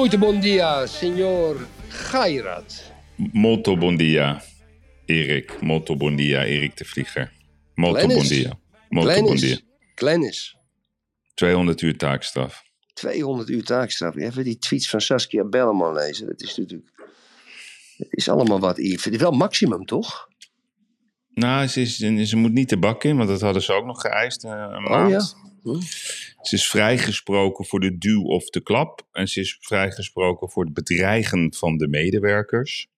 Muito bom dia, senhor Gairat. Molto bon dia, Erik. Molto bon dia, Erik de Vlieger. Molto bon dia. Molto bon dia. Glennis. Glennis. 200 uur taakstraf. 200 uur taakstraf. Even die tweets van Saskia Belleman lezen. Dat is natuurlijk... Het is allemaal wat, Yves. Het is wel maximum, toch? Nou, ze, is, ze moet niet de bak in, want dat hadden ze ook nog geëist eh, een Oh maand. ja. Hm. Ze is vrijgesproken voor de duw of de klap. En ze is vrijgesproken voor het bedreigen van de medewerkers.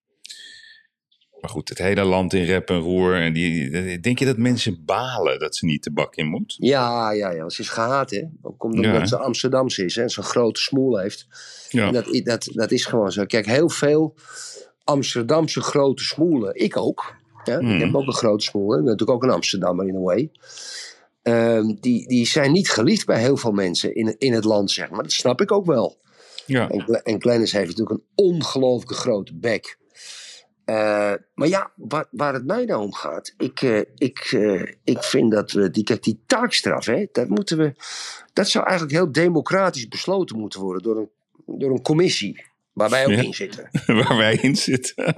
Maar goed, het hele land in rep en roer. En die, denk je dat mensen balen dat ze niet de bak in moet? Ja, ja, ja. Ze is gehaat, hè. Ook omdat Ja, ze Amsterdamse is, hè. Zo'n grote smoel heeft. Ja. En dat, dat, dat is gewoon zo. Kijk, heel veel Amsterdamse grote smoelen. Ik ook. Ik heb ook een grote smoel. hè. Ik ben natuurlijk ook een Amsterdammer in a way. Ehm, die, die zijn niet geliefd bij heel veel mensen in, in het land, zeg maar. Dat snap ik ook wel. ja. En, en Glennis heeft natuurlijk een ongelooflijke grote bek. Eh, maar ja, waar, waar het mij nou om gaat, ik, eh, ik, eh, ik vind dat we, die, kijk, die taakstraf, hè, dat, moeten we, dat zou eigenlijk heel democratisch besloten moeten worden door een, door een commissie, waar wij ook Ja. in zitten. Waar wij in zitten.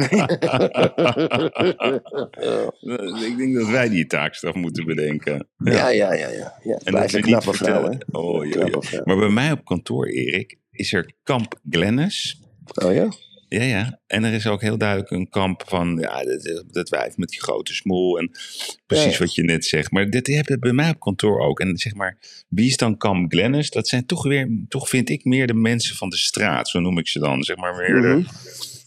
Ik denk dat wij die taakstraf moeten bedenken. Ja, ja, ja, ja. ja. En dat een we niet knappe vrouw, hè? vertellen. Oh, joh, joh. Maar bij mij op kantoor, Erik, is er kamp Glennis. Oh ja? Ja, ja. En er is ook heel duidelijk een kamp van, ja, dat, dat wijf met die grote smoel. En precies Ja, wat je net zegt. Maar dit heb je bij mij op kantoor ook. En zeg maar, wie is dan kamp Glennis? Dat zijn toch weer, toch vind ik meer de mensen van de straat. Zo noem ik ze dan. Zeg maar meer Mhm. de,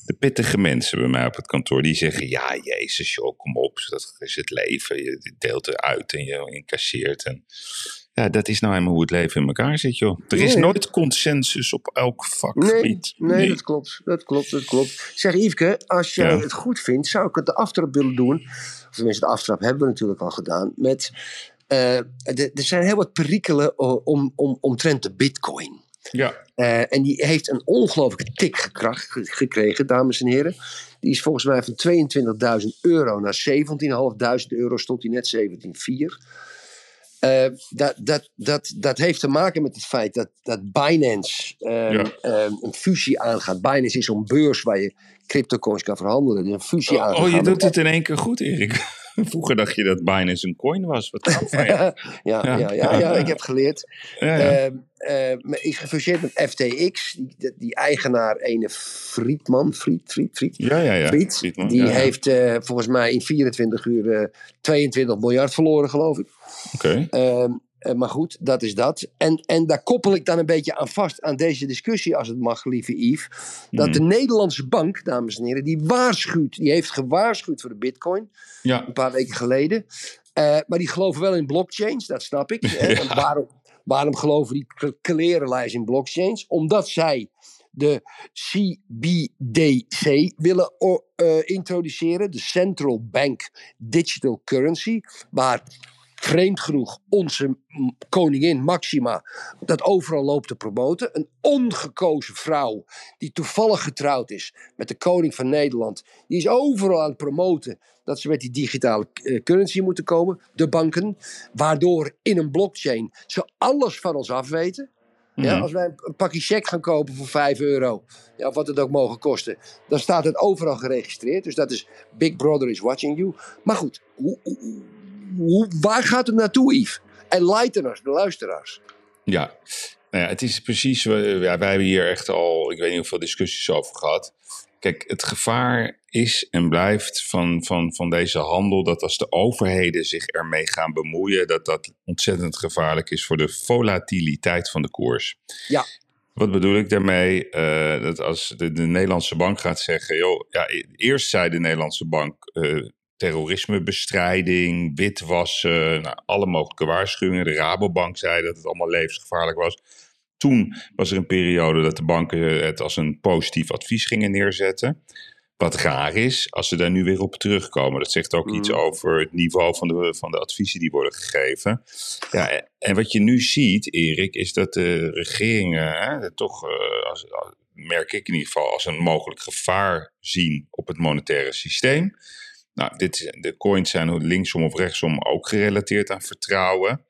de pittige mensen bij mij op het kantoor. Die zeggen, ja, jezus joh, kom op. Dat is het leven. Je deelt eruit en je incasseert. En ja, dat is nou helemaal hoe het leven in elkaar zit, joh. Er is Nee. nooit consensus op elk Nee, vakgebied. nee, dat klopt. Dat klopt, dat klopt. Zeg Yveske, als jij Ja. het goed vindt, zou ik het de aftrap willen doen. Of tenminste, de aftrap hebben we natuurlijk al gedaan. Met, eh, er zijn heel wat perikelen o- om, om, omtrent de bitcoin. Ja. Eh, en die heeft een ongelooflijke tik gekracht, ge- gekregen, dames en heren. Die is volgens mij van 22.000 euro naar 17.500 euro, stond hij net 17,4. Eh, dat, dat, dat, dat heeft te maken met het feit dat, dat Binance ehm, Ja. ehm, een fusie aangaat. Binance is zo'n beurs waar je cryptocoins kan verhandelen. Een fusie Oh, aangaat. oh, je doet het in één keer goed, Erik. Vroeger dacht je dat Binance een coin was. Wat van je. ja, ja, ja, ja, ik heb geleerd. Ehm, ehm, is gefuseerd met FTX. Die, die, eigenaar, ene Friedman, Fried, Fried, Fried. ja, ja, ja. Fried, Friedman, die heeft eh, volgens mij in 24 uur eh, 22 miljard verloren, geloof ik. Oké. Ehm, eh, maar goed, dat is dat. En, en daar koppel ik dan een beetje aan vast aan deze discussie, als het mag, lieve Yves. Dat de Nederlandse bank, dames en heren, die waarschuwt, die heeft gewaarschuwd voor de bitcoin Ja. een paar weken geleden. Eh, maar die geloven wel in blockchains, dat snap ik. Want waarom, waarom geloven die klerenlijst in blockchains? Omdat zij de CBDC willen eh, introduceren, de Central Bank Digital Currency, waar vreemd genoeg onze koningin Maxima dat overal loopt te promoten. Een ongekozen vrouw die toevallig getrouwd is met de koning van Nederland. Die is overal aan het promoten dat ze met die digitale eh, currency moeten komen, de banken. Waardoor in een blockchain ze alles van ons afweten. Ja, Mhm. als wij een- pakje check gaan kopen voor 5 euro, ja, of wat het ook mogen kosten, dan staat het overal geregistreerd. Dus dat is Big Brother is watching you. Maar goed, hoe, hoe- hoe- waar gaat het naartoe, Yves? En us, de luisteraars. Ja. Nou ja, het is precies. Ja, wij hebben hier echt al, ik weet niet hoeveel discussies over gehad. Kijk, het gevaar is en blijft van, van, van deze handel dat als de overheden zich ermee gaan bemoeien, dat dat ontzettend gevaarlijk is voor de volatiliteit van de koers. Ja. Wat bedoel ik daarmee? Eh, dat als de, de Nederlandse bank gaat zeggen, joh, ja, eerst zei de Nederlandse bank eh, terrorismebestrijding, witwassen, nou, alle mogelijke waarschuwingen. De Rabobank zei dat het allemaal levensgevaarlijk was. Toen was er een periode dat de banken het als een positief advies gingen neerzetten. Wat raar is, als ze daar nu weer op terugkomen. Dat zegt ook iets Mhm. over het niveau van de, van de adviezen die worden gegeven. Ja, en wat je nu ziet, Erik, is dat de regeringen hè, toch, eh, als- merk ik in ieder geval, als een mogelijk gevaar zien op het monetaire systeem. Nou, dit, de coins zijn linksom of rechtsom ook gerelateerd aan vertrouwen.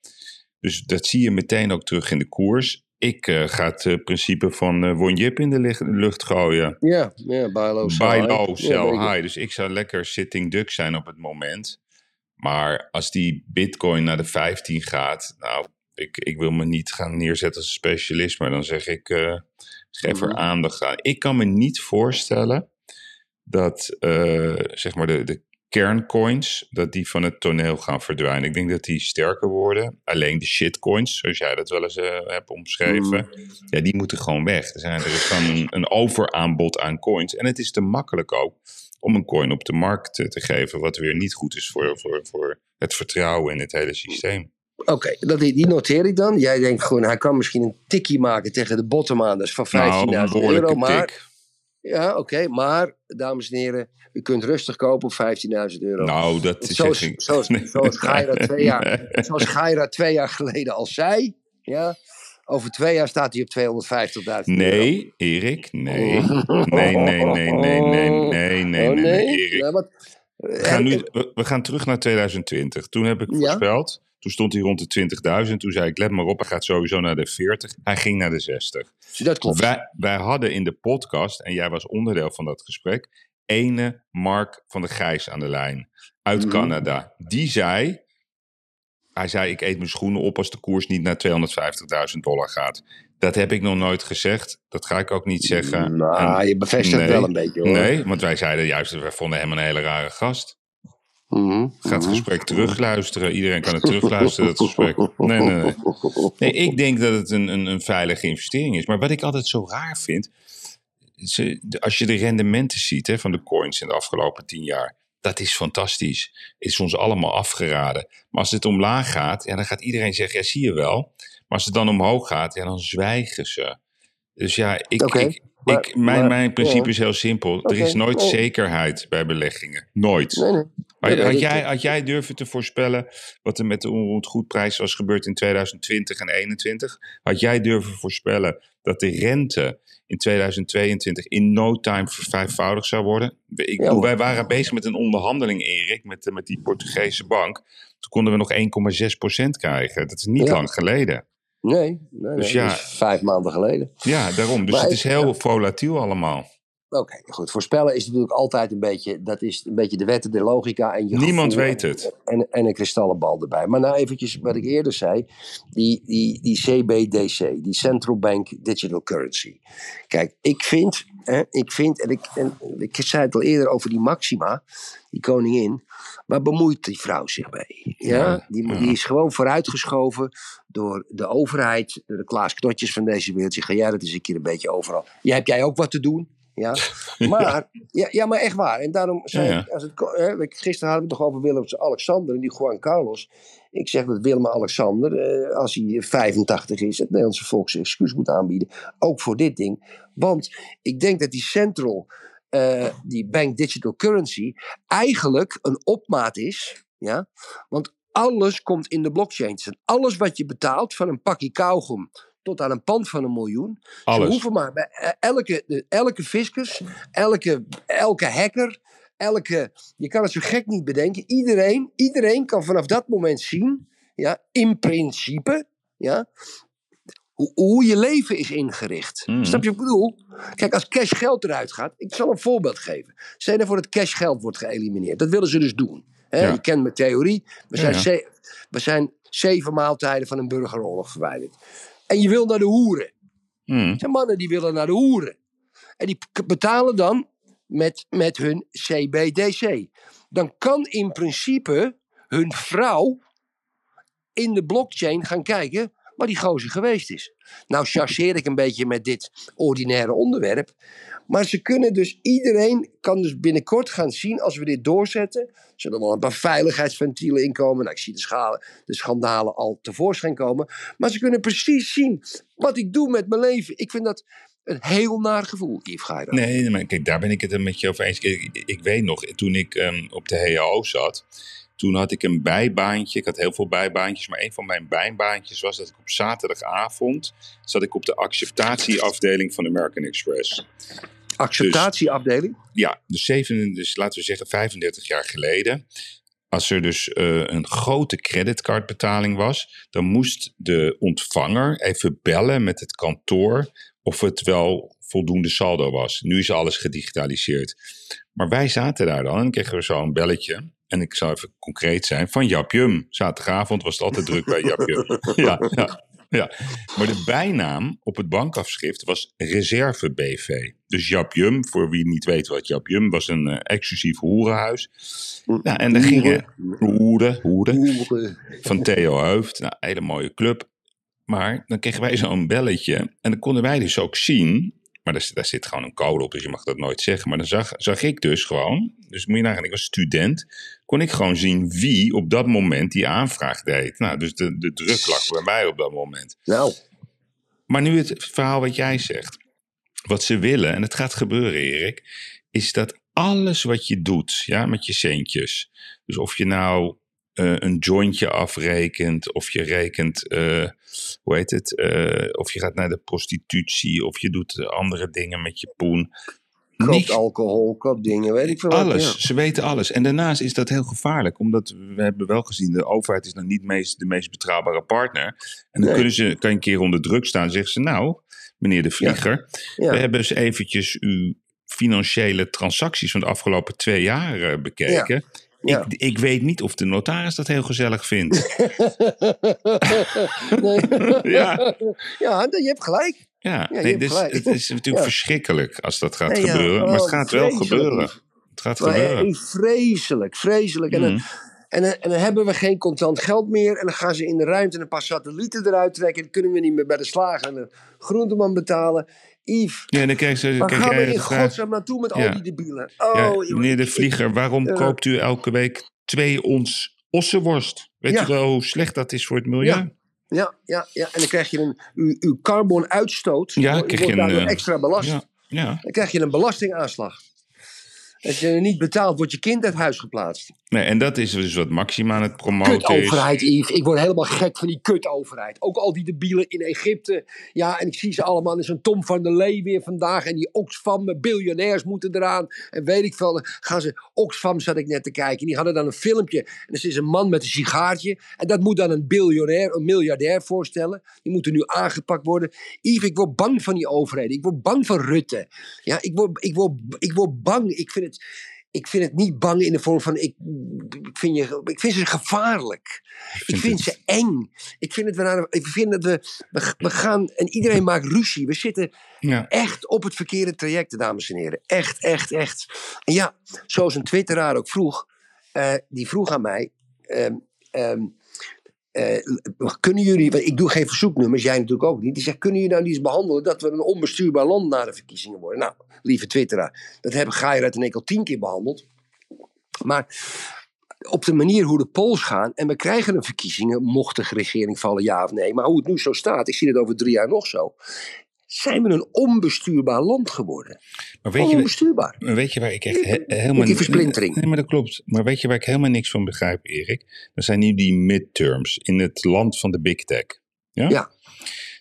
Dus dat zie je meteen ook terug in de koers. Ik eh, ga het eh, principe van eh Wonjip in de lucht gooien. Ja, ja buy low, sell Buy high. low, Ja, sell high. Dus ik zou lekker sitting duck zijn op het moment. Maar als die bitcoin naar de 15 gaat, nou, ik, ik wil me niet gaan neerzetten als een specialist, maar dan zeg ik, geef er Mhm. aandacht aan. Ik kan me niet voorstellen dat, zeg maar, de, de kerncoins, dat die van het toneel gaan verdwijnen. Ik denk dat die sterker worden. Alleen de shitcoins, zoals jij dat wel eens eh, hebt omschreven, ja, die moeten gewoon weg. Er, zijn, er is gewoon een, een overaanbod aan coins. En het is te makkelijk ook om een coin op de markt te, te geven, wat weer niet goed is voor, voor, voor het vertrouwen in het hele systeem. Oké, dat die, noteer ik dan. Jij denkt gewoon, hij kan misschien een tikkie maken tegen de bottom aan. Is van 15.000 Nou, euro. Maar, tik. Ja, oké, maar dames en heren, u kunt rustig kopen op 15.000 euro. Nou, dat is zoals, ik- zoals, zoals Gaira twee jaar, Nee. zoals Gaira twee jaar geleden al zei. Ja, over twee jaar staat hij op 250.000 euro. Nee, Erik, nee. Nee, nee, nee, nee, nee, nee, nee, Oh, nee, nee, Erik. Nou, wat, We gaan, nu, we, we gaan terug naar 2020. Toen heb ik Ja. voorspeld. Toen stond hij rond de 20.000. Toen zei ik, let maar op, hij gaat sowieso naar de 40. Hij ging naar de 60. dat klopt. Wij, wij hadden in de podcast, en jij was onderdeel van dat gesprek, ene Mark van de Gijs aan de lijn uit Mhm. Canada. Die zei, hij zei, ik eet mijn schoenen op als de koers niet naar 250.000 dollar gaat. Dat heb ik nog nooit gezegd. Dat ga ik ook niet zeggen. Nou, En- je bevestigt nee, wel een beetje hoor. Nee, want wij zeiden juist, wij vonden hem een hele rare gast. Mhm, Ga het mhm. gesprek terugluisteren. Iedereen kan het terugluisteren, dat gesprek. Nee, nee, nee. Nee, ik denk dat het een, een, een veilige investering is. Maar wat ik altijd zo raar vind. als je de rendementen ziet hè, van de coins in de afgelopen tien jaar. Dat is fantastisch. Is ons allemaal afgeraden. Maar als het omlaag gaat, ja, dan gaat iedereen zeggen: ja, zie je wel. Maar als het dan omhoog gaat, ja, dan zwijgen ze. Dus ja, ik, ik, maar- ik, mijn, maar- mijn principe ja. is heel simpel. Er is nooit oh. zekerheid bij beleggingen. Nooit. Nee, nee. Had, jij, had jij durven te voorspellen wat er met de onroerend goedprijs was gebeurd in 2020 en 2021? Had jij durven voorspellen dat de rente in 2022 in no time vervijfvoudigd zou worden? Ik, Ja, wij waren bezig met een onderhandeling, Erik, met, eh, met die Portugese bank. Toen konden we nog 1,6% krijgen. Dat is niet Ja. lang geleden. Nee, nee, Dus ja. dat is vijf maanden geleden. Ja, daarom. Dus Maar het is heel volatiel allemaal. Oké, goed. Voorspellen is natuurlijk altijd een beetje, dat is een beetje de wetten der logica. En je Niemand weet het. En, en een kristallenbal erbij. Maar nou eventjes wat ik eerder zei. Die, die, die CBDC, die Central Bank Digital Currency. Kijk, ik vind, hè, ik vind en, ik, en ik zei het al eerder over die Maxima, die koningin. Waar bemoeit die vrouw zich mee? Ja, Ja, die, ja. die is gewoon vooruitgeschoven door de overheid, door de Klaas Knotjes van deze wereld. Gaan, ja, dat is een keer een beetje overal. Ja, heb jij ook wat te doen? Ja, maar, ja, ja, maar echt waar. En daarom zei Ja, ik, als het, hè, gisteren hadden we het toch over Willem-Alexander en die Juan Carlos. Ik zeg dat Willem-Alexander, eh, als hij 85 is, het Nederlandse volk zijn excuus moet aanbieden. Ook voor dit ding. Want ik denk dat die Central, eh, die Bank Digital Currency, eigenlijk een opmaat is. Ja? Want alles komt in de blockchain. Alles wat je betaalt, van een pakje kauwgom tot aan een pand van een miljoen. Ze Alles. hoeven maar bij eh, elke, elke fiscus, elke, elke hacker, elke. Je kan het zo gek niet bedenken. Iedereen, iedereen kan vanaf dat moment zien, ja, in principe, ja, hoe, hoe je leven is ingericht. Mhm. Snap je wat ik bedoel? Kijk, als cash geld eruit gaat, ik zal een voorbeeld geven. Stel nou voor dat cash geld wordt geëlimineerd. Dat willen ze dus doen. Ja. Je kent mijn theorie. We zijn, ja. ze- we zijn zeven maaltijden van een burgeroorlog verwijderd. En je wil naar de hoeren. Er zijn mannen die willen naar de hoeren. En die betalen dan met, met hun CBDC. Dan kan in principe hun vrouw in de blockchain gaan kijken. Waar die gozer geweest is. Nou chargeer ik een beetje met dit ordinaire onderwerp. Maar ze kunnen dus, iedereen kan dus binnenkort gaan zien, als we dit doorzetten, zullen wel een paar veiligheidsventielen inkomen. Nou, ik zie de, schalen, de schandalen al tevoorschijn komen. Maar ze kunnen precies zien wat ik doe met mijn leven. Ik vind dat een heel naar gevoel, Yves. Nee, maar kijk, daar ben ik het met je over eens. Ik, ik weet nog, toen ik um, op de HAO zat, toen had ik een bijbaantje. Ik had heel veel bijbaantjes, maar een van mijn bijbaantjes was dat ik op zaterdagavond zat ik op de acceptatieafdeling van American Express. Acceptatieafdeling? Dus, ja, dus, zeven, dus laten we zeggen 35 jaar geleden. Als er dus uh, een grote creditcardbetaling was, dan moest de ontvanger even bellen met het kantoor of het wel voldoende saldo was. Nu is alles gedigitaliseerd. Maar wij zaten daar dan en kregen we zo een belletje. En ik zal even concreet zijn, van Japjum. Zaterdagavond was het altijd druk bij Japjum. ja, ja. Ja, maar de bijnaam op het bankafschrift was Reserve BV. Dus Japjum, voor wie niet weet wat Japjum was, een uh, exclusief hoerenhuis. Nou, en daar gingen hoeren, hoeren, van Theo Heuft. Nou, hele mooie club. Maar dan kregen wij zo'n belletje en dan konden wij dus ook zien maar daar, daar, zit gewoon een code op, dus je mag dat nooit zeggen. Maar dan zag, zag ik dus gewoon, dus moet je nagaan, ik was student, kon ik gewoon zien wie op dat moment die aanvraag deed. Nou, dus de, de druk lag bij mij op dat moment. Nou. Maar nu het verhaal wat jij zegt. Wat ze willen, en het gaat gebeuren, Erik, is dat alles wat je doet, ja, met je centjes. Dus of je nou uh, een jointje afrekent, of je rekent, uh, hoe heet het, uh, of je gaat naar de prostitutie, of je doet andere dingen met je poen. Koopt alcohol, koopt dingen, weet ik veel. Alles, ja. ze weten alles. En daarnaast is dat heel gevaarlijk, omdat we hebben wel gezien, de overheid is dan niet meest, de meest betrouwbare partner. En dan nee. kunnen ze, kan je een keer onder druk staan, zeggen ze, nou, meneer de Vlieger, ja. Ja. we hebben eens eventjes uw financiële transacties van de afgelopen twee jaar bekeken. Ja. Ik, ik, weet niet of de notaris dat heel gezellig vindt. ja. ja, je hebt gelijk. Ja, ja nee, dus, het is natuurlijk verschrikkelijk als dat gaat nee, gebeuren. maar het gaat wel gebeuren. Het gaat maar, gebeuren. Vreselijk, vreselijk. En, mm. dan, en, dan, en dan hebben we geen contant geld meer. En dan gaan ze in de ruimte een paar satellieten eruit trekken. Dan kunnen we niet meer bij de slager en de groenteman betalen. Yves, ja, dan krijg ze, waar gaan we in godsnaam naartoe met ja. al die debielen? Oh, ja, meneer de Vlieger, waarom uh, koopt u elke week twee ons ossenworst? Weet ja. u wel hoe slecht dat is voor het milieu? Ja. Ja, ja, en dan krijg je een, uw, uw carbonuitstoot, ja, krijg je een, uh, extra belast. Ja, ja. Dan krijg je een belastingaanslag. Als je niet betaalt, wordt je kind uit huis geplaatst. Nee, en dat is dus wat Maxima aan het promoten Kut-overheid, Yves. Ik word helemaal gek van die kut-overheid. Ook al die debielen in Egypte. Ja, en ik zie ze allemaal. in zo'n Tom van der Lee weer vandaag. En die Oxfam, biljonairs moeten eraan. En weet ik veel. Gaan ze, Oxfam zat ik net te kijken. Die hadden dan een filmpje. En er is een man met een sigaartje. En dat moet dan een biljonair, een miljardair voorstellen. Die moeten nu aangepakt worden. Yves, ik word bang van die overheden. Ik word bang van Rutte. Ja, ik word, ik word, ik word bang. Ik vind het ik vind het niet bang in de vorm van. Ik, ik, vind, je, ik vind ze gevaarlijk. Ik vind, ik vind ze eng. Ik vind, het, we naar, ik vind dat we, we. We gaan. En iedereen maakt ruzie. We zitten ja. echt op het verkeerde traject, dames en heren. Echt, echt, echt. En ja, zoals een Twitteraar ook vroeg. Uh, die vroeg aan mij. Um, um, uh, kunnen jullie, ik doe geen verzoeknummers, jij natuurlijk ook niet. Die zegt, kunnen jullie nou niet eens behandelen dat we een onbestuurbaar land na de verkiezingen worden? Nou, lieve twitteraar, dat hebben Gairat en ik al tien keer behandeld. Maar op de manier hoe de polls gaan, en we krijgen een verkiezingen, mocht de regering vallen, ja of nee. Maar hoe het nu zo staat, ik zie het over drie jaar nog zo zijn we een onbestuurbaar land geworden. Maar weet onbestuurbaar. Je, weet je waar ik echt he helemaal... Die versplintering. Nee, maar dat klopt. Maar weet je waar ik helemaal niks van begrijp, Erik? Dat zijn nu die midterms in het land van de big tech. Ja? ja.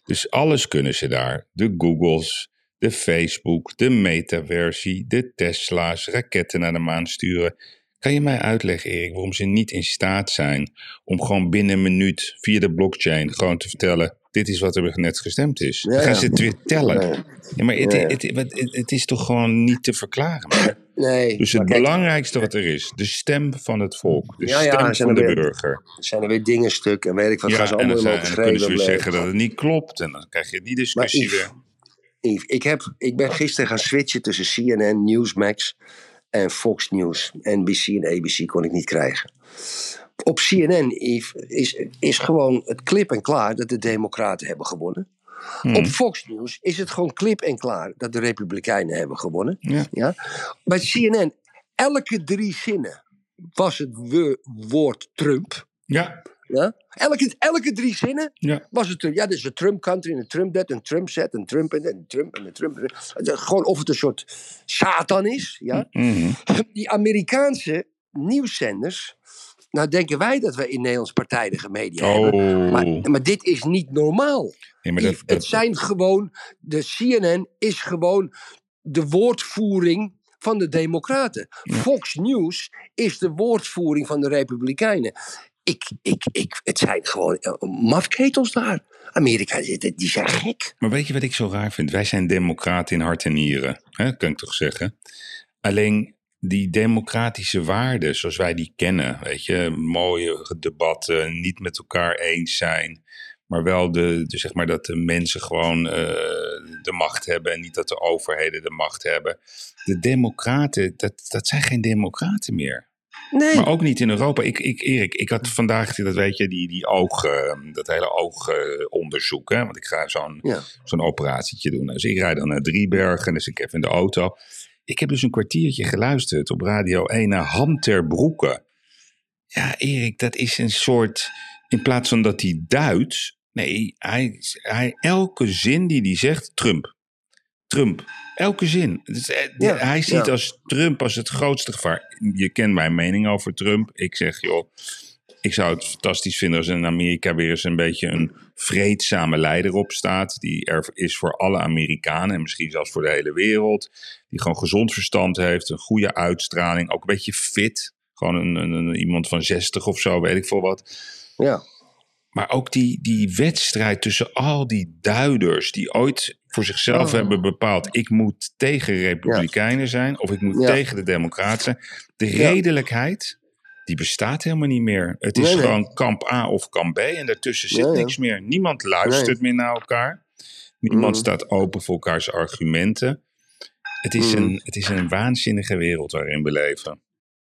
Dus alles kunnen ze daar. De Googles, de Facebook, de metaversie, de Tesla's, raketten naar de maan sturen. Kan je mij uitleggen, Erik, waarom ze niet in staat zijn om gewoon binnen een minuut via de blockchain gewoon te vertellen: dit is wat er net gestemd is? Ja, Dan gaan ze het weer tellen. Ja, maar het, het, het, het, is toch gewoon niet te verklaren. Nee, dus het kijk, belangrijkste wat er is, de stem van het volk, de stem van de weer, burger. zijn er weer dingen stuk en weet ik wat, gaan ze allemaal dan kunnen ze weer zeggen dat het niet klopt en dan krijg je die discussie Yves, weer. Yves, ik, heb, ik ben gisteren gaan switchen tussen CNN, Newsmax en Fox News. NBC en ABC kon ik niet krijgen. Op CNN Yves, is, is gewoon het klip en klaar dat de Democraten hebben gewonnen. Hmm. Op Fox News is het gewoon klip en klaar dat de Republikeinen hebben gewonnen. Ja. Ja? Bij CNN, elke drie zinnen was het woord Trump. Ja, Ja? Elke, elke drie zinnen ja. was het Trump. Ja, dus een Trump country, en een Trump dat, een Trump set, een Trump en een Trump en een Trump. Gewoon of het een soort Satan is. Ja? Mhm. Die Amerikaanse nieuwszenders. Nou denken wij dat we in Nederlands partijdige media hebben. Oh. Maar, maar dit is niet normaal. Nee, maar dat, Yves. Het zijn gewoon, de CNN is gewoon de woordvoering van de Democraten. Fox News is de woordvoering van de Republikeinen. Ik, ik, ik, het zijn gewoon eh, mafketels daar. Amerika, die die zijn gek. maar weet je wat ik zo raar vind? Wij zijn democraten in hart en nieren, hè, kan ik toch zeggen? Alleen die democratische waarden zoals wij die kennen, weet je, mooie debatten, niet met elkaar eens zijn, maar wel de, de, zeg maar dat de mensen gewoon eh, de macht hebben en niet dat de overheden de macht hebben. De democraten, dat, dat zijn geen democraten meer. Nee, Maar ook niet in Europa. Ik, ik, Erik, ik had vandaag, dat weet je, die, die oog, eh, dat hele oogonderzoek. hè, want ik ga zo'n ja. zo'n operatietje doen. Dus ik rijd dan naar Driebergen, dus ik even in de auto. Ik heb dus een kwartiertje geluisterd op Radio 1 naar Ham ter Broeke. Ja, Erik, dat is een soort, in plaats van dat hij duidt, nee, hij, hij, elke zin die hij zegt, Trump. Trump. Elke zin. Dus, eh, Ja, hij ziet ja. als Trump als het grootste gevaar. Je kent mijn mening over Trump. Ik zeg, joh, ik zou het fantastisch vinden als in Amerika weer eens een beetje een vreedzame leider opstaat. Die er is voor alle Amerikanen en misschien zelfs voor de hele wereld. Die gewoon gezond verstand heeft, een goede uitstraling, ook een beetje fit. Gewoon een, een, een- iemand van 60 of zo, weet ik veel wat. ja. Maar ook die, die wedstrijd tussen al die duiders die ooit voor zichzelf Oh. hebben bepaald: ik moet tegen Republikeinen zijn of ik moet Ja. tegen de Democraten zijn. De redelijkheid, die bestaat helemaal niet meer. Het is Nee, nee. gewoon kamp A of kamp B en daartussen zit niks meer. Niemand luistert meer naar elkaar. Niemand Mhm. staat open voor elkaars argumenten. Het is, Mhm. een, het is een waanzinnige wereld waarin we leven.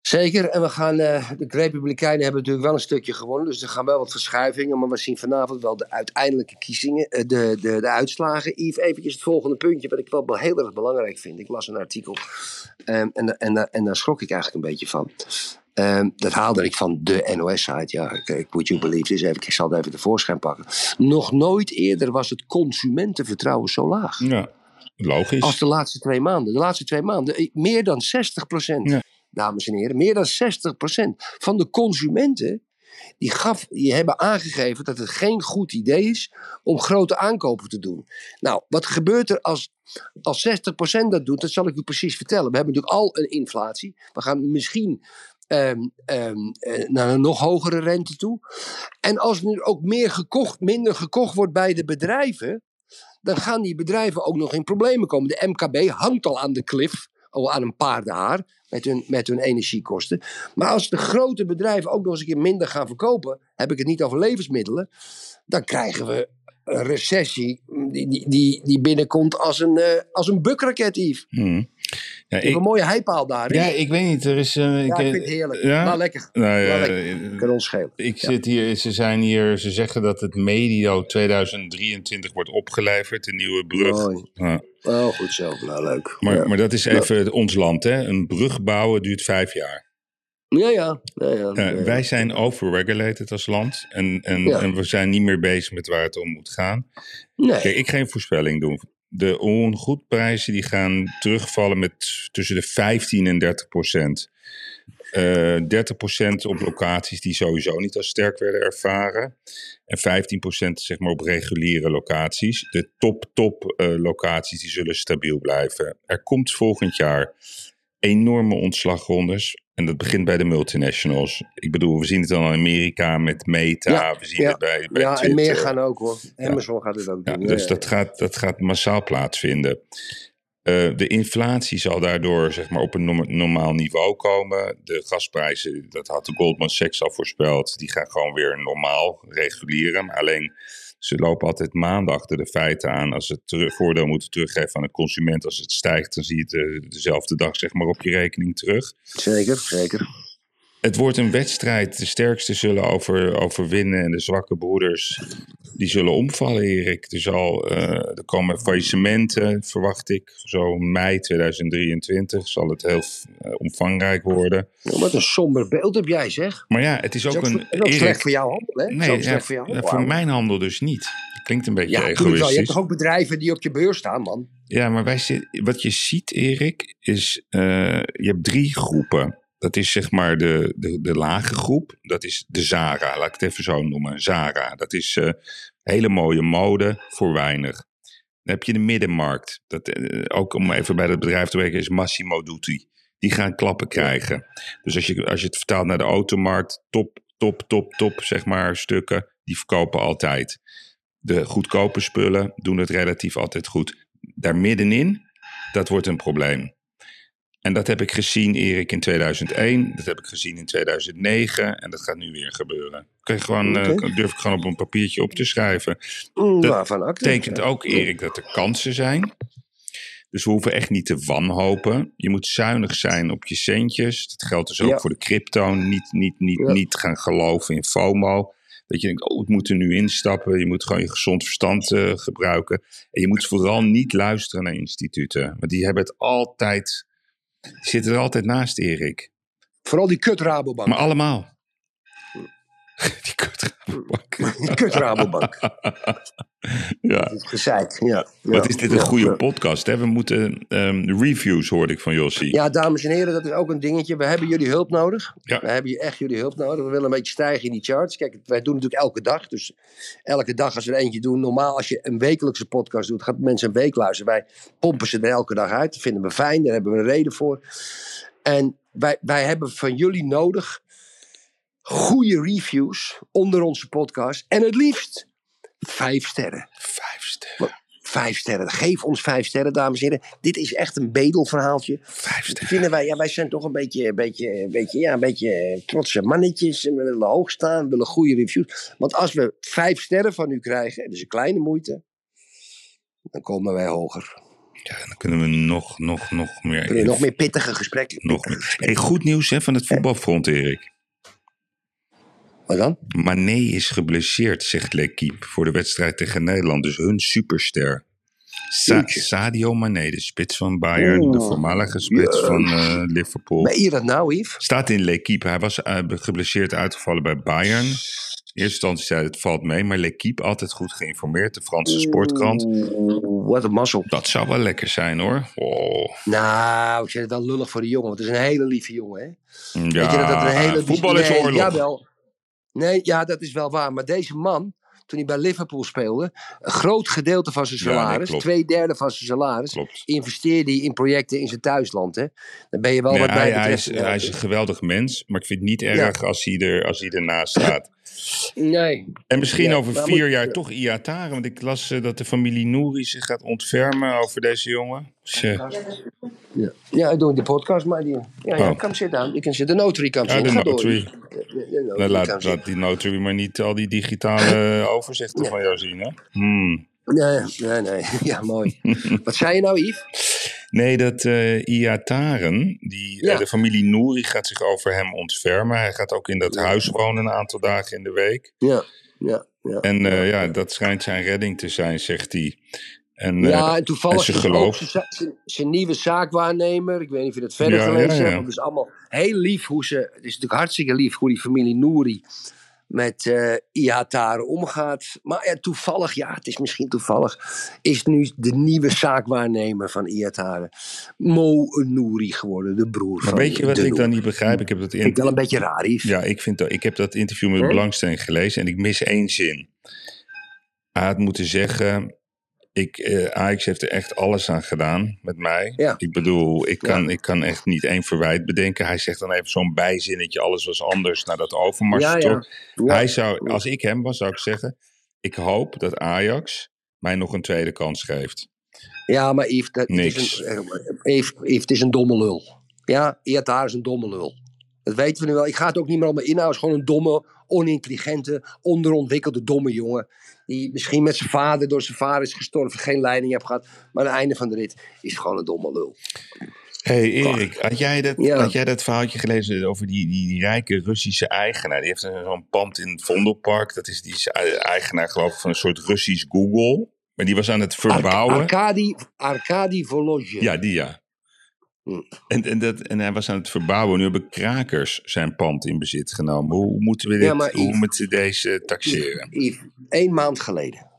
Zeker, en we gaan, eh, de Republikeinen hebben natuurlijk wel een stukje gewonnen, dus er gaan wel wat verschuivingen, maar we zien vanavond wel de uiteindelijke kiezingen, eh, de, de, de uitslagen. Yves, eventjes het volgende puntje, wat ik wel heel erg belangrijk vind. Ik las een artikel ehm, en, en, en, en daar schrok ik eigenlijk een beetje van. Ehm, dat haalde ik van de NOS-site. Ja, ik would you believe this. Even, ik zal het even tevoorschijn pakken. Nog nooit eerder was het consumentenvertrouwen zo laag. Ja, logisch. Als de laatste twee maanden. De laatste twee maanden. eh, Meer dan 60 procent. Ja. Dames en heren. Meer dan 60 procent van de consumenten. Die, gaf, die hebben aangegeven dat het geen goed idee is om grote aankopen te doen. Nou, wat gebeurt er als, als 60% dat doet? Dat zal ik u precies vertellen. We hebben natuurlijk al een inflatie. We gaan misschien ehm, ehm, eh, naar een nog hogere rente toe. En als nu ook meer gekocht, minder gekocht wordt bij de bedrijven dan gaan die bedrijven ook nog in problemen komen. De MKB hangt al aan de klif, al aan een paardenhaar, met hun, met hun energiekosten. Maar als de grote bedrijven ook nog eens een keer minder gaan verkopen, heb ik het niet over levensmiddelen, dan krijgen we recessie die, die, die, die binnenkomt als een, eh, als een bukraket, Yves. Hm. Ja, Ik een mooie heipaal daar. ja, ik weet niet. Er is. eh, Ja, ik eh, vind het heerlijk. ja? Nou, lekker. Nou ja, Nou, lekker. Kan ons schelen. Ik Ja. zit hier, ze zijn hier, ze zeggen dat het medio 2023 wordt opgeleverd, de nieuwe brug. Ja. Oh, goed zo. Nou, leuk. Maar, ja. maar dat is even ons land, hè? Een brug bouwen duurt vijf jaar. Ja, ja. ja, ja, Eh, ja. Wij zijn overregulated als land en, en, en we zijn niet meer bezig met waar het om moet gaan. Nee. Kijk, ik ga een voorspelling doen. De ongoedprijzen die gaan terugvallen met tussen de 15 en 30 procent. Eh 30 procent op locaties die sowieso niet als sterk werden ervaren. En 15 procent zeg maar op reguliere locaties. De top, top eh, locaties die zullen stabiel blijven. Er komt volgend jaar enorme ontslagrondes. En dat begint bij de multinationals. Ik bedoel, we zien het dan in Amerika met Meta. Ja, we zien ja. het bij, bij ja, en meer gaan ook hoor. Amazon gaat het ook doen. dus dat gaat, dat gaat massaal plaatsvinden. Eh, de inflatie zal daardoor zeg maar, op een norm- normaal niveau komen. De gasprijzen, dat had de Goldman Sachs al voorspeld, die gaan gewoon weer normaal reguleren. Maar alleen ze lopen altijd maanden achter de feiten aan. Als ze het voordeel moeten teruggeven aan de consument, als het stijgt, dan zie je het eh, dezelfde dag zeg maar, op je rekening terug. Zeker, zeker. Het wordt een wedstrijd. De sterkste zullen over, overwinnen en de zwakke broeders die zullen omvallen, Erik. Er, zal, eh, er komen faillissementen, verwacht ik. Zo mei 2023 zal het heel eh, omvangrijk worden. Ja, wat een somber beeld heb jij, zeg. Maar ja, het is is ook, een... dat is ook Erik, slecht voor jouw handel, hè? Nee, ja, voor jouw ja, handel. voor mijn handel dus niet. Klinkt een beetje Ja, tuurlijk wel. Je hebt egoïstisch. toch ook bedrijven die op je beurs staan, man? Ja, maar wij wat je ziet, Erik, is eh, je hebt drie groepen. Dat is zeg maar de, de, de lage groep. Dat is de Zara, laat ik het even zo noemen. Zara, dat is eh, hele mooie mode voor weinig. Dan heb je de middenmarkt. Dat, eh, ook om even bij dat bedrijf te werken, is Massimo Dutti. Die gaan klappen krijgen. Dus als je, als je het vertaalt naar de automarkt, top, top, top, top, zeg maar, stukken, die verkopen altijd. De goedkope spullen doen het relatief altijd goed. Daar middenin, dat wordt een probleem. En dat heb ik gezien, Erik, in 2001. Dat heb ik gezien in 2009. En dat gaat nu weer gebeuren. Kun je gewoon, eh, Oké. durf ik gewoon op een papiertje op te schrijven. Mm, Dat betekent ook, Erik, dat er kansen zijn. Dus we hoeven echt niet te wanhopen. Je moet zuinig zijn op je centjes. Dat geldt dus ook Ja. voor de crypto. Niet, niet, niet, Ja. niet gaan geloven in FOMO. Dat je denkt, oh, ik moet er nu instappen. Je moet gewoon je gezond verstand eh, gebruiken. En je moet vooral niet luisteren naar instituten. Want die hebben het altijd... Zitten er altijd naast, Erik. Vooral die kut Rabobank. Maar allemaal. Die kut Die kut Rabobank. Ja. Gezeik, ja. Wat Ja. is dit een goede Ja. podcast, hè? We moeten ehm, reviews, hoorde ik van Jossie. Ja, dames en heren, dat is ook een dingetje. We hebben jullie hulp nodig. Ja. We hebben echt jullie hulp nodig. We willen een beetje stijgen in die charts. Kijk, wij doen natuurlijk elke dag. Dus elke dag als we er eentje doen. Normaal als je een wekelijkse podcast doet, gaat mensen een week luisteren. Wij pompen ze er elke dag uit. Dat vinden we fijn. Daar hebben we een reden voor. En wij, wij hebben van jullie nodig goede reviews onder onze podcast. En het liefst vijf sterren. Vijf sterren. Vijf sterren. Geef ons vijf sterren, dames en heren. Dit is echt een bedelverhaaltje. Vijf sterren. Vinden wij, ja, wij zijn toch een beetje, een beetje, een beetje, ja, een beetje trotse mannetjes. En we willen hoog staan, we willen goede reviews. Want als we vijf sterren van u krijgen, dat is een kleine moeite, dan komen wij hoger. Ja, dan kunnen we nog, nog, nog meer. Kunnen we nog meer pittige gesprekken. nog meer. Hey, goed nieuws hè, van het voetbalfront, Erik. Wat dan? Mané is geblesseerd, zegt L'Equipe, voor de wedstrijd tegen Nederland. Dus hun superster. Sa-. Sadio Mané, de spits van Bayern, de Oeh. voormalige spits Ja. van eh, Liverpool. Ben je dat nou, Yves? Staat in L'Equipe. Hij was eh, geblesseerd uitgevallen bij Bayern. In eerste instantie zei het valt mee. Maar L'Equipe, altijd goed geïnformeerd. De Franse sportkrant. Oeh, Wat een mazzel. Dat zou wel lekker zijn hoor. Oh. Nou, ik vind het wel lullig voor de jongen, want het is een hele lieve jongen, hè? Ja, Weet je dat een hele... voetbal is nee, oorlog. Jawel. Nee, ja, dat is wel waar. Maar deze man, toen hij bij Liverpool speelde, een groot gedeelte van zijn Ja, nee, salaris, klopt. twee derde van zijn salaris, Klopt. investeerde hij in projecten in zijn thuisland. Hè? Dan ben je wel Nee, wat mij hij, hij, is, hij is een geweldig mens, maar ik vind het niet erg als, hij er, als hij ernaast staat. Nee. En misschien Ja, over vier moet- jaar toch Iataren, want ik las eh, dat de familie Nouri zich gaat ontfermen over deze jongen. Eh, Ja, ja ik doe de podcast, maar die... Ja, ja, Oh. come sit down. Je kan zitten. De notary kan Ja, zitten. notary. De- notary nou, laat, kan zitten. laat die notary maar niet al die digitale overzichten Ja. van jou zien. Hè? Hmm. Nee, nee, nee. Ja, mooi. Wat zei je nou, Yves? Nee, dat eh Iataren, die, Ja. eh, de familie Nouri gaat zich over hem ontfermen. Hij gaat ook in dat huis wonen een aantal dagen in de week. Ja, ja, ja. En eh, ja, dat schijnt zijn redding te zijn, zegt hij. En, Ja, en toevallig en geloof. zijn, zijn- nieuwe zaakwaarnemer. Ik weet niet of je dat verder gelezen hebt. Het is allemaal heel lief hoe ze. Het is natuurlijk hartstikke lief hoe die familie Nouri met Ihatare omgaat. Maar ja, toevallig, ja, het is misschien toevallig. Is nu de nieuwe zaakwaarnemer van Ihatare Mo Nouri geworden, de broer maar van weet je wat ik dan niet begrijp? Ik heb dat, Vind ik wel een beetje raar, Yves. ja, ik, vind dat, ik heb dat interview met Huh? belangstelling gelezen en ik mis één zin. Hij had moeten zeggen, ik, eh, Ajax heeft er echt alles aan gedaan met mij. Ja. Ik bedoel, ik kan, Ja. ik kan echt niet één verwijt bedenken. Hij zegt dan even zo'n bijzinnetje, alles was anders na dat Overmars. Ja. Hij zou, als ik hem was, zou ik zeggen, ik hoop dat Ajax mij nog een tweede kans geeft. Ja, maar Yves, dat, Niks. is een, eh, Yves, Yves, het is een domme lul. Ja, Iatare is een domme lul. Dat weten we nu wel. Ik ga het ook niet meer allemaal inhouden. Het is gewoon een domme, onintelligente, onderontwikkelde, domme jongen. Die misschien met zijn vader, door zijn vader is gestorven, geen leiding heeft gehad. Maar aan het einde van de rit is gewoon een domme lul. hey Erik, had jij, dat, Ja. had jij dat verhaaltje gelezen over die, die, die rijke Russische eigenaar? Die heeft zo'n pand in het Vondelpark. Dat is die e- eigenaar geloof ik van een soort Russisch Google. Maar die was aan het verbouwen. Arkadi, Arkadi Volozhin. Ja, die ja. Hm. En, en, dat, en hij was aan het verbouwen. Nu hebben krakers zijn pand in bezit genomen. Hoe moeten we, dit, Ja, hoe moeten we deze taxeren? Yves, één maand geleden.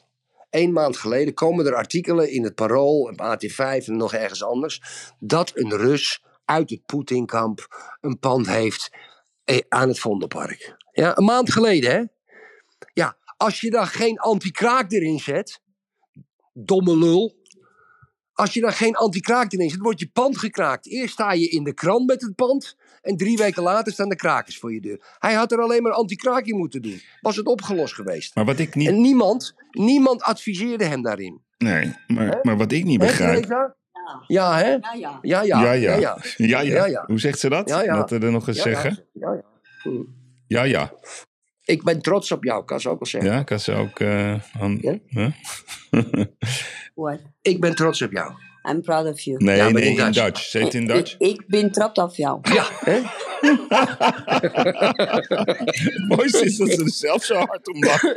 Eén maand geleden komen er artikelen in het Parool, op AT5 en nog ergens anders. dat een Rus uit het Poetinkamp een pand heeft eh, aan het Vondelpark. Ja, een maand geleden, hè? Ja, als je dan geen anti-kraak erin zet. domme lul. Als je dan geen anti-kraak erin zet, wordt je pand gekraakt. Eerst sta je in de krant met het pand. En drie weken later staan de krakers voor je deur. Hij had er alleen maar anti-kraak in moeten doen. Was het opgelost geweest. Maar wat ik niet, En niemand, niemand adviseerde hem daarin. nee, maar, maar wat ik niet begrijp. Ja, hè? Ja, ja. Ja, ja. Ja, ja. ja, Ja, ja. Ja, ja. Hoe zegt ze dat? Ja, ja. Dat we er nog eens Ja, ja. zeggen? Ja, ja. Ik ben trots op jou, kan ze ook wel zeggen. Ja, kan ze ook... eh, aan- Ja? Huh? What? Ik ben trots op jou. I'm proud of you. nee, Ja, nee, in in Dutch. Dutch. Zeg het in Dutch? Ik, ik ben trots op jou. Ja, hè? Het mooiste is dat ze er zelf zo hard om lachen.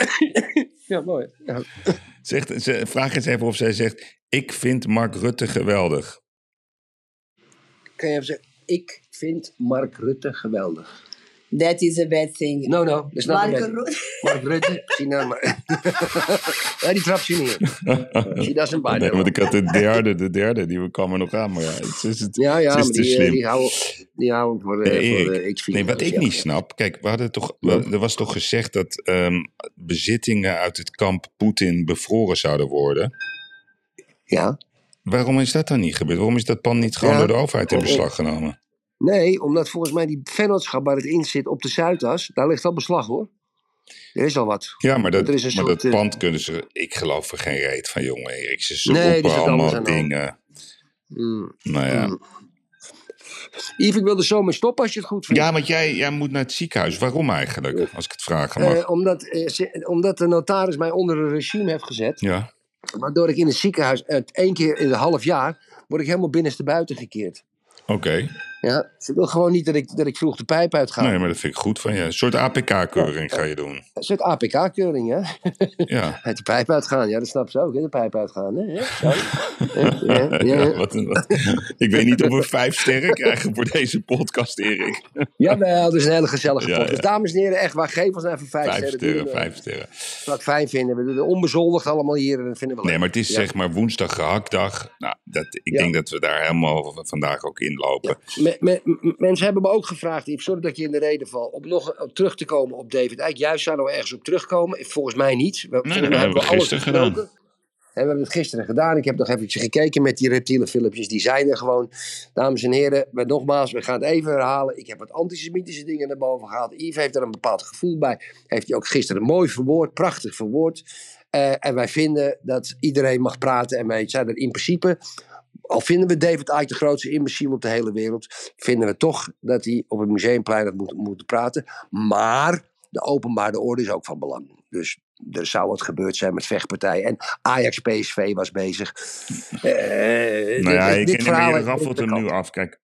Ja, mooi. Ja. Zegt, ze, vraag eens even of zij zegt... Ik vind Mark Rutte geweldig. Kan je even zeggen, ik vind Mark Rutte geweldig. That is a bad thing. No, no, dat is not Mark bad. Rutte. Mark Rutte, nou maar. ja, die trapt je neer. She doesn't bite Nee, that want ik had de derde, de derde, die kwam er nog aan. Maar ja, het is, het, Ja, ja, het is maar te die, eh, slim. die houden die houden voor, eh, Nee, voor Erik, de X-video's. Nee, wat ik ja. niet snap. Kijk, we hadden toch, er was toch gezegd dat ehm, bezittingen uit het kamp Poetin bevroren zouden worden. Ja, Waarom is dat dan niet gebeurd? Waarom is dat pand niet gewoon Ja. door de overheid in beslag genomen? Nee, omdat volgens mij die vennootschap waar het in zit op de Zuidas, daar ligt al beslag hoor. Er is al wat. Ja, maar dat, Er is een maar soort, dat eh, pand kunnen ze... Ik geloof er geen reet van, jongen Erik. Ze, Nee, roepen allemaal dingen. Mm. Nou ja. Mm. Yves, ik wil er zo mee stoppen als je het goed vindt. Ja, want jij, jij moet naar het ziekenhuis. Waarom eigenlijk? Als ik het vragen mag. Eh, omdat, eh, ze- omdat de notaris mij onder een regime heeft gezet. ja. Waardoor ik in het ziekenhuis eh, één keer in een half jaar. word ik helemaal binnenste buiten gekeerd. Oké. Ja, ze wil gewoon niet dat ik, dat ik vroeg de pijp uitga. Nee, maar dat vind ik goed van je. Een soort APK-keuring ga je doen. Een soort APK-keuring, hè? Ja. Uit de pijp uitgaan. Ja, dat snap ze ook, hè? De pijp uitgaan. Hè? Ja, zo. Ja, ja, ja. Wat ik weet niet of we vijf sterren krijgen voor deze podcast, Erik. Jawel, dat is een hele gezellige Ja, podcast. ja. Dames en heren, echt waar. Geef ons even vijf, Vijf sterren. sterren, Doen vijf sterren. Wat fijn vinden. We doen het onbezoldigd allemaal hier. En vinden we Nee, leuk. maar het is zeg maar woensdag gehaktdag. Nou, dat, ik denk dat we daar helemaal vandaag ook in lopen. Me- me- m- mensen hebben me ook gevraagd, Yves, sorry dat ik je in de reden val, om nog op terug te komen op David Eyck. Juist zou er ergens op terugkomen. Volgens mij niet. We, hebben we alles gisteren gedaan. En we hebben het gisteren gedaan. Ik heb nog eventjes gekeken met die reptiele filmpjes. Die zijn er gewoon. Dames en heren, maar nogmaals, we gaan het even herhalen. Ik heb wat antisemitische dingen naar boven gehaald. Yves heeft er een bepaald gevoel bij. Heeft hij ook gisteren mooi verwoord, prachtig verwoord. Eh, en wij vinden dat iedereen mag praten. En wij zijn er in principe, al vinden we David Icke de grootste imbeciel op de hele wereld, vinden we toch dat hij op het museumplein had moeten, moeten praten. Maar de openbare orde is ook van belang. Dus er zou wat gebeurd zijn met vechtpartijen. En Ajax-PSV was bezig. Eh, Nou ja, dit- ik dit ken verhaal je raffelt hem nu af. Kijk,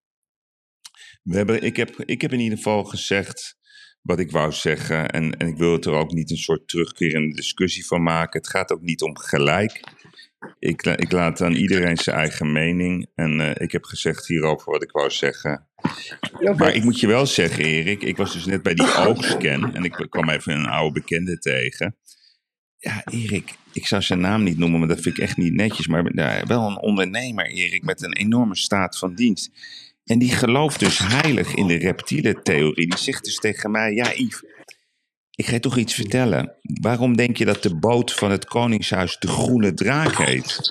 we hebben, ik, heb, ik heb in ieder geval gezegd wat ik wou zeggen. En, en ik wil het er ook niet een soort terugkerende discussie van maken. Het gaat ook niet om gelijk. Ik, ik laat aan iedereen zijn eigen mening. En eh, ik heb gezegd hierover wat ik wou zeggen. Maar ik moet je wel zeggen, Erik, ik was dus net bij die oogscan en ik kwam even een oude bekende tegen. Ja, Erik, ik zou zijn naam niet noemen, maar dat vind ik echt niet netjes. Maar wel een ondernemer, Erik, met een enorme staat van dienst. En die gelooft dus heilig in de reptiele theorie. Die zegt dus tegen mij, ja Yves, ik ga je toch iets vertellen. Waarom denk je dat de boot van het Koningshuis de Groene Draak heet?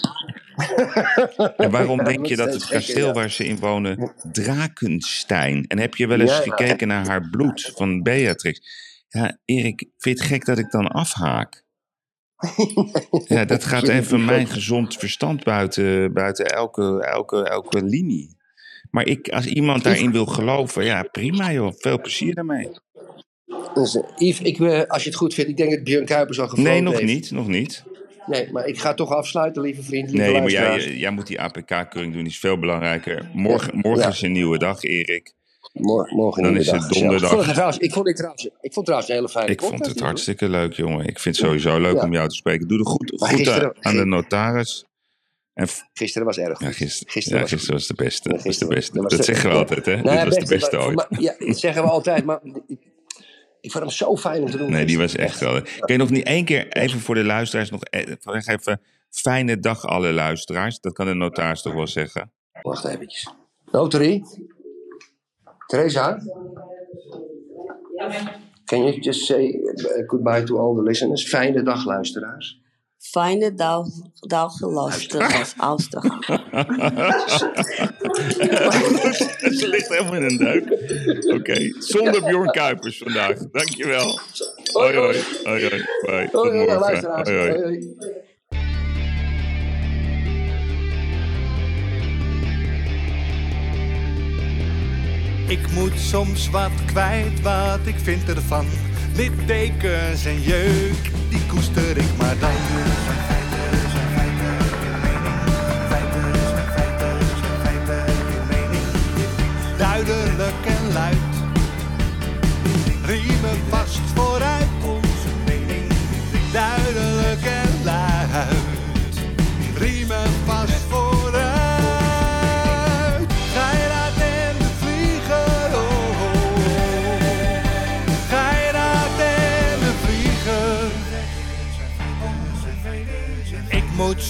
En waarom denk je dat het kasteel waar ze in wonen Drakenstein? En heb je wel eens gekeken naar haar bloed van Beatrix? Ja, Erik, vind je het gek dat ik dan afhaak? Ja, dat gaat even mijn gezond verstand buiten, buiten elke, elke, elke linie. Maar ik, als iemand daarin wil geloven, ja, prima joh. Veel plezier daarmee. Dus, Yves, ik, eh, als je het goed vindt, ik denk dat Björn Kuipers al gevlogen Nee, nog heeft. niet, nog niet. Nee, maar ik ga toch afsluiten, lieve vriend. Lieve Nee, maar jij, jij moet die APK-keuring doen, die is veel belangrijker. Morgen, morgen Ja. is een nieuwe dag, Erik. Morgen, morgen Dan is het donderdag. Ik vond het, trouwens, ik, vond trouwens, ik vond trouwens een hele fijne Ik vond het hartstikke leuk, jongen. Ik vind het sowieso leuk Ja. om jou te spreken. Doe de goed, goed gisteren- aan de notaris. En. Gisteren was erg ja, gisteren, Gisteren ja, was gisteren was de beste. Ja, Dat was de gisteren was- beste. dat zeggen we altijd, hè? Nou, Dit was de beste, ooit. maar- ja, dat zeggen we altijd, maar ik, ik vond hem zo fijn om te doen. Nee, die was echt wel. Kun je nog niet één keer, even voor de luisteraars, nog e- zeg even. Fijne dag, alle luisteraars. Dat kan de notaris toch wel zeggen. Wacht eventjes. Notary? Teresa? Can you just say goodbye to all the listeners? Fijne dag, luisteraars. Fijne dag, dag luisteraars, luisteraars. Ze ligt helemaal in een duik. Oké, zonder Bjorn Kuipers vandaag. Dankjewel. Hoi, hoi. Hoi, hoi. Hoi, tot morgen. Hoi, hoi. Ik moet soms wat kwijt, wat ik vind ervan. Littekens en jeuk, die koester ik maar dan. Duidelijk en luid, riemen vast vooruit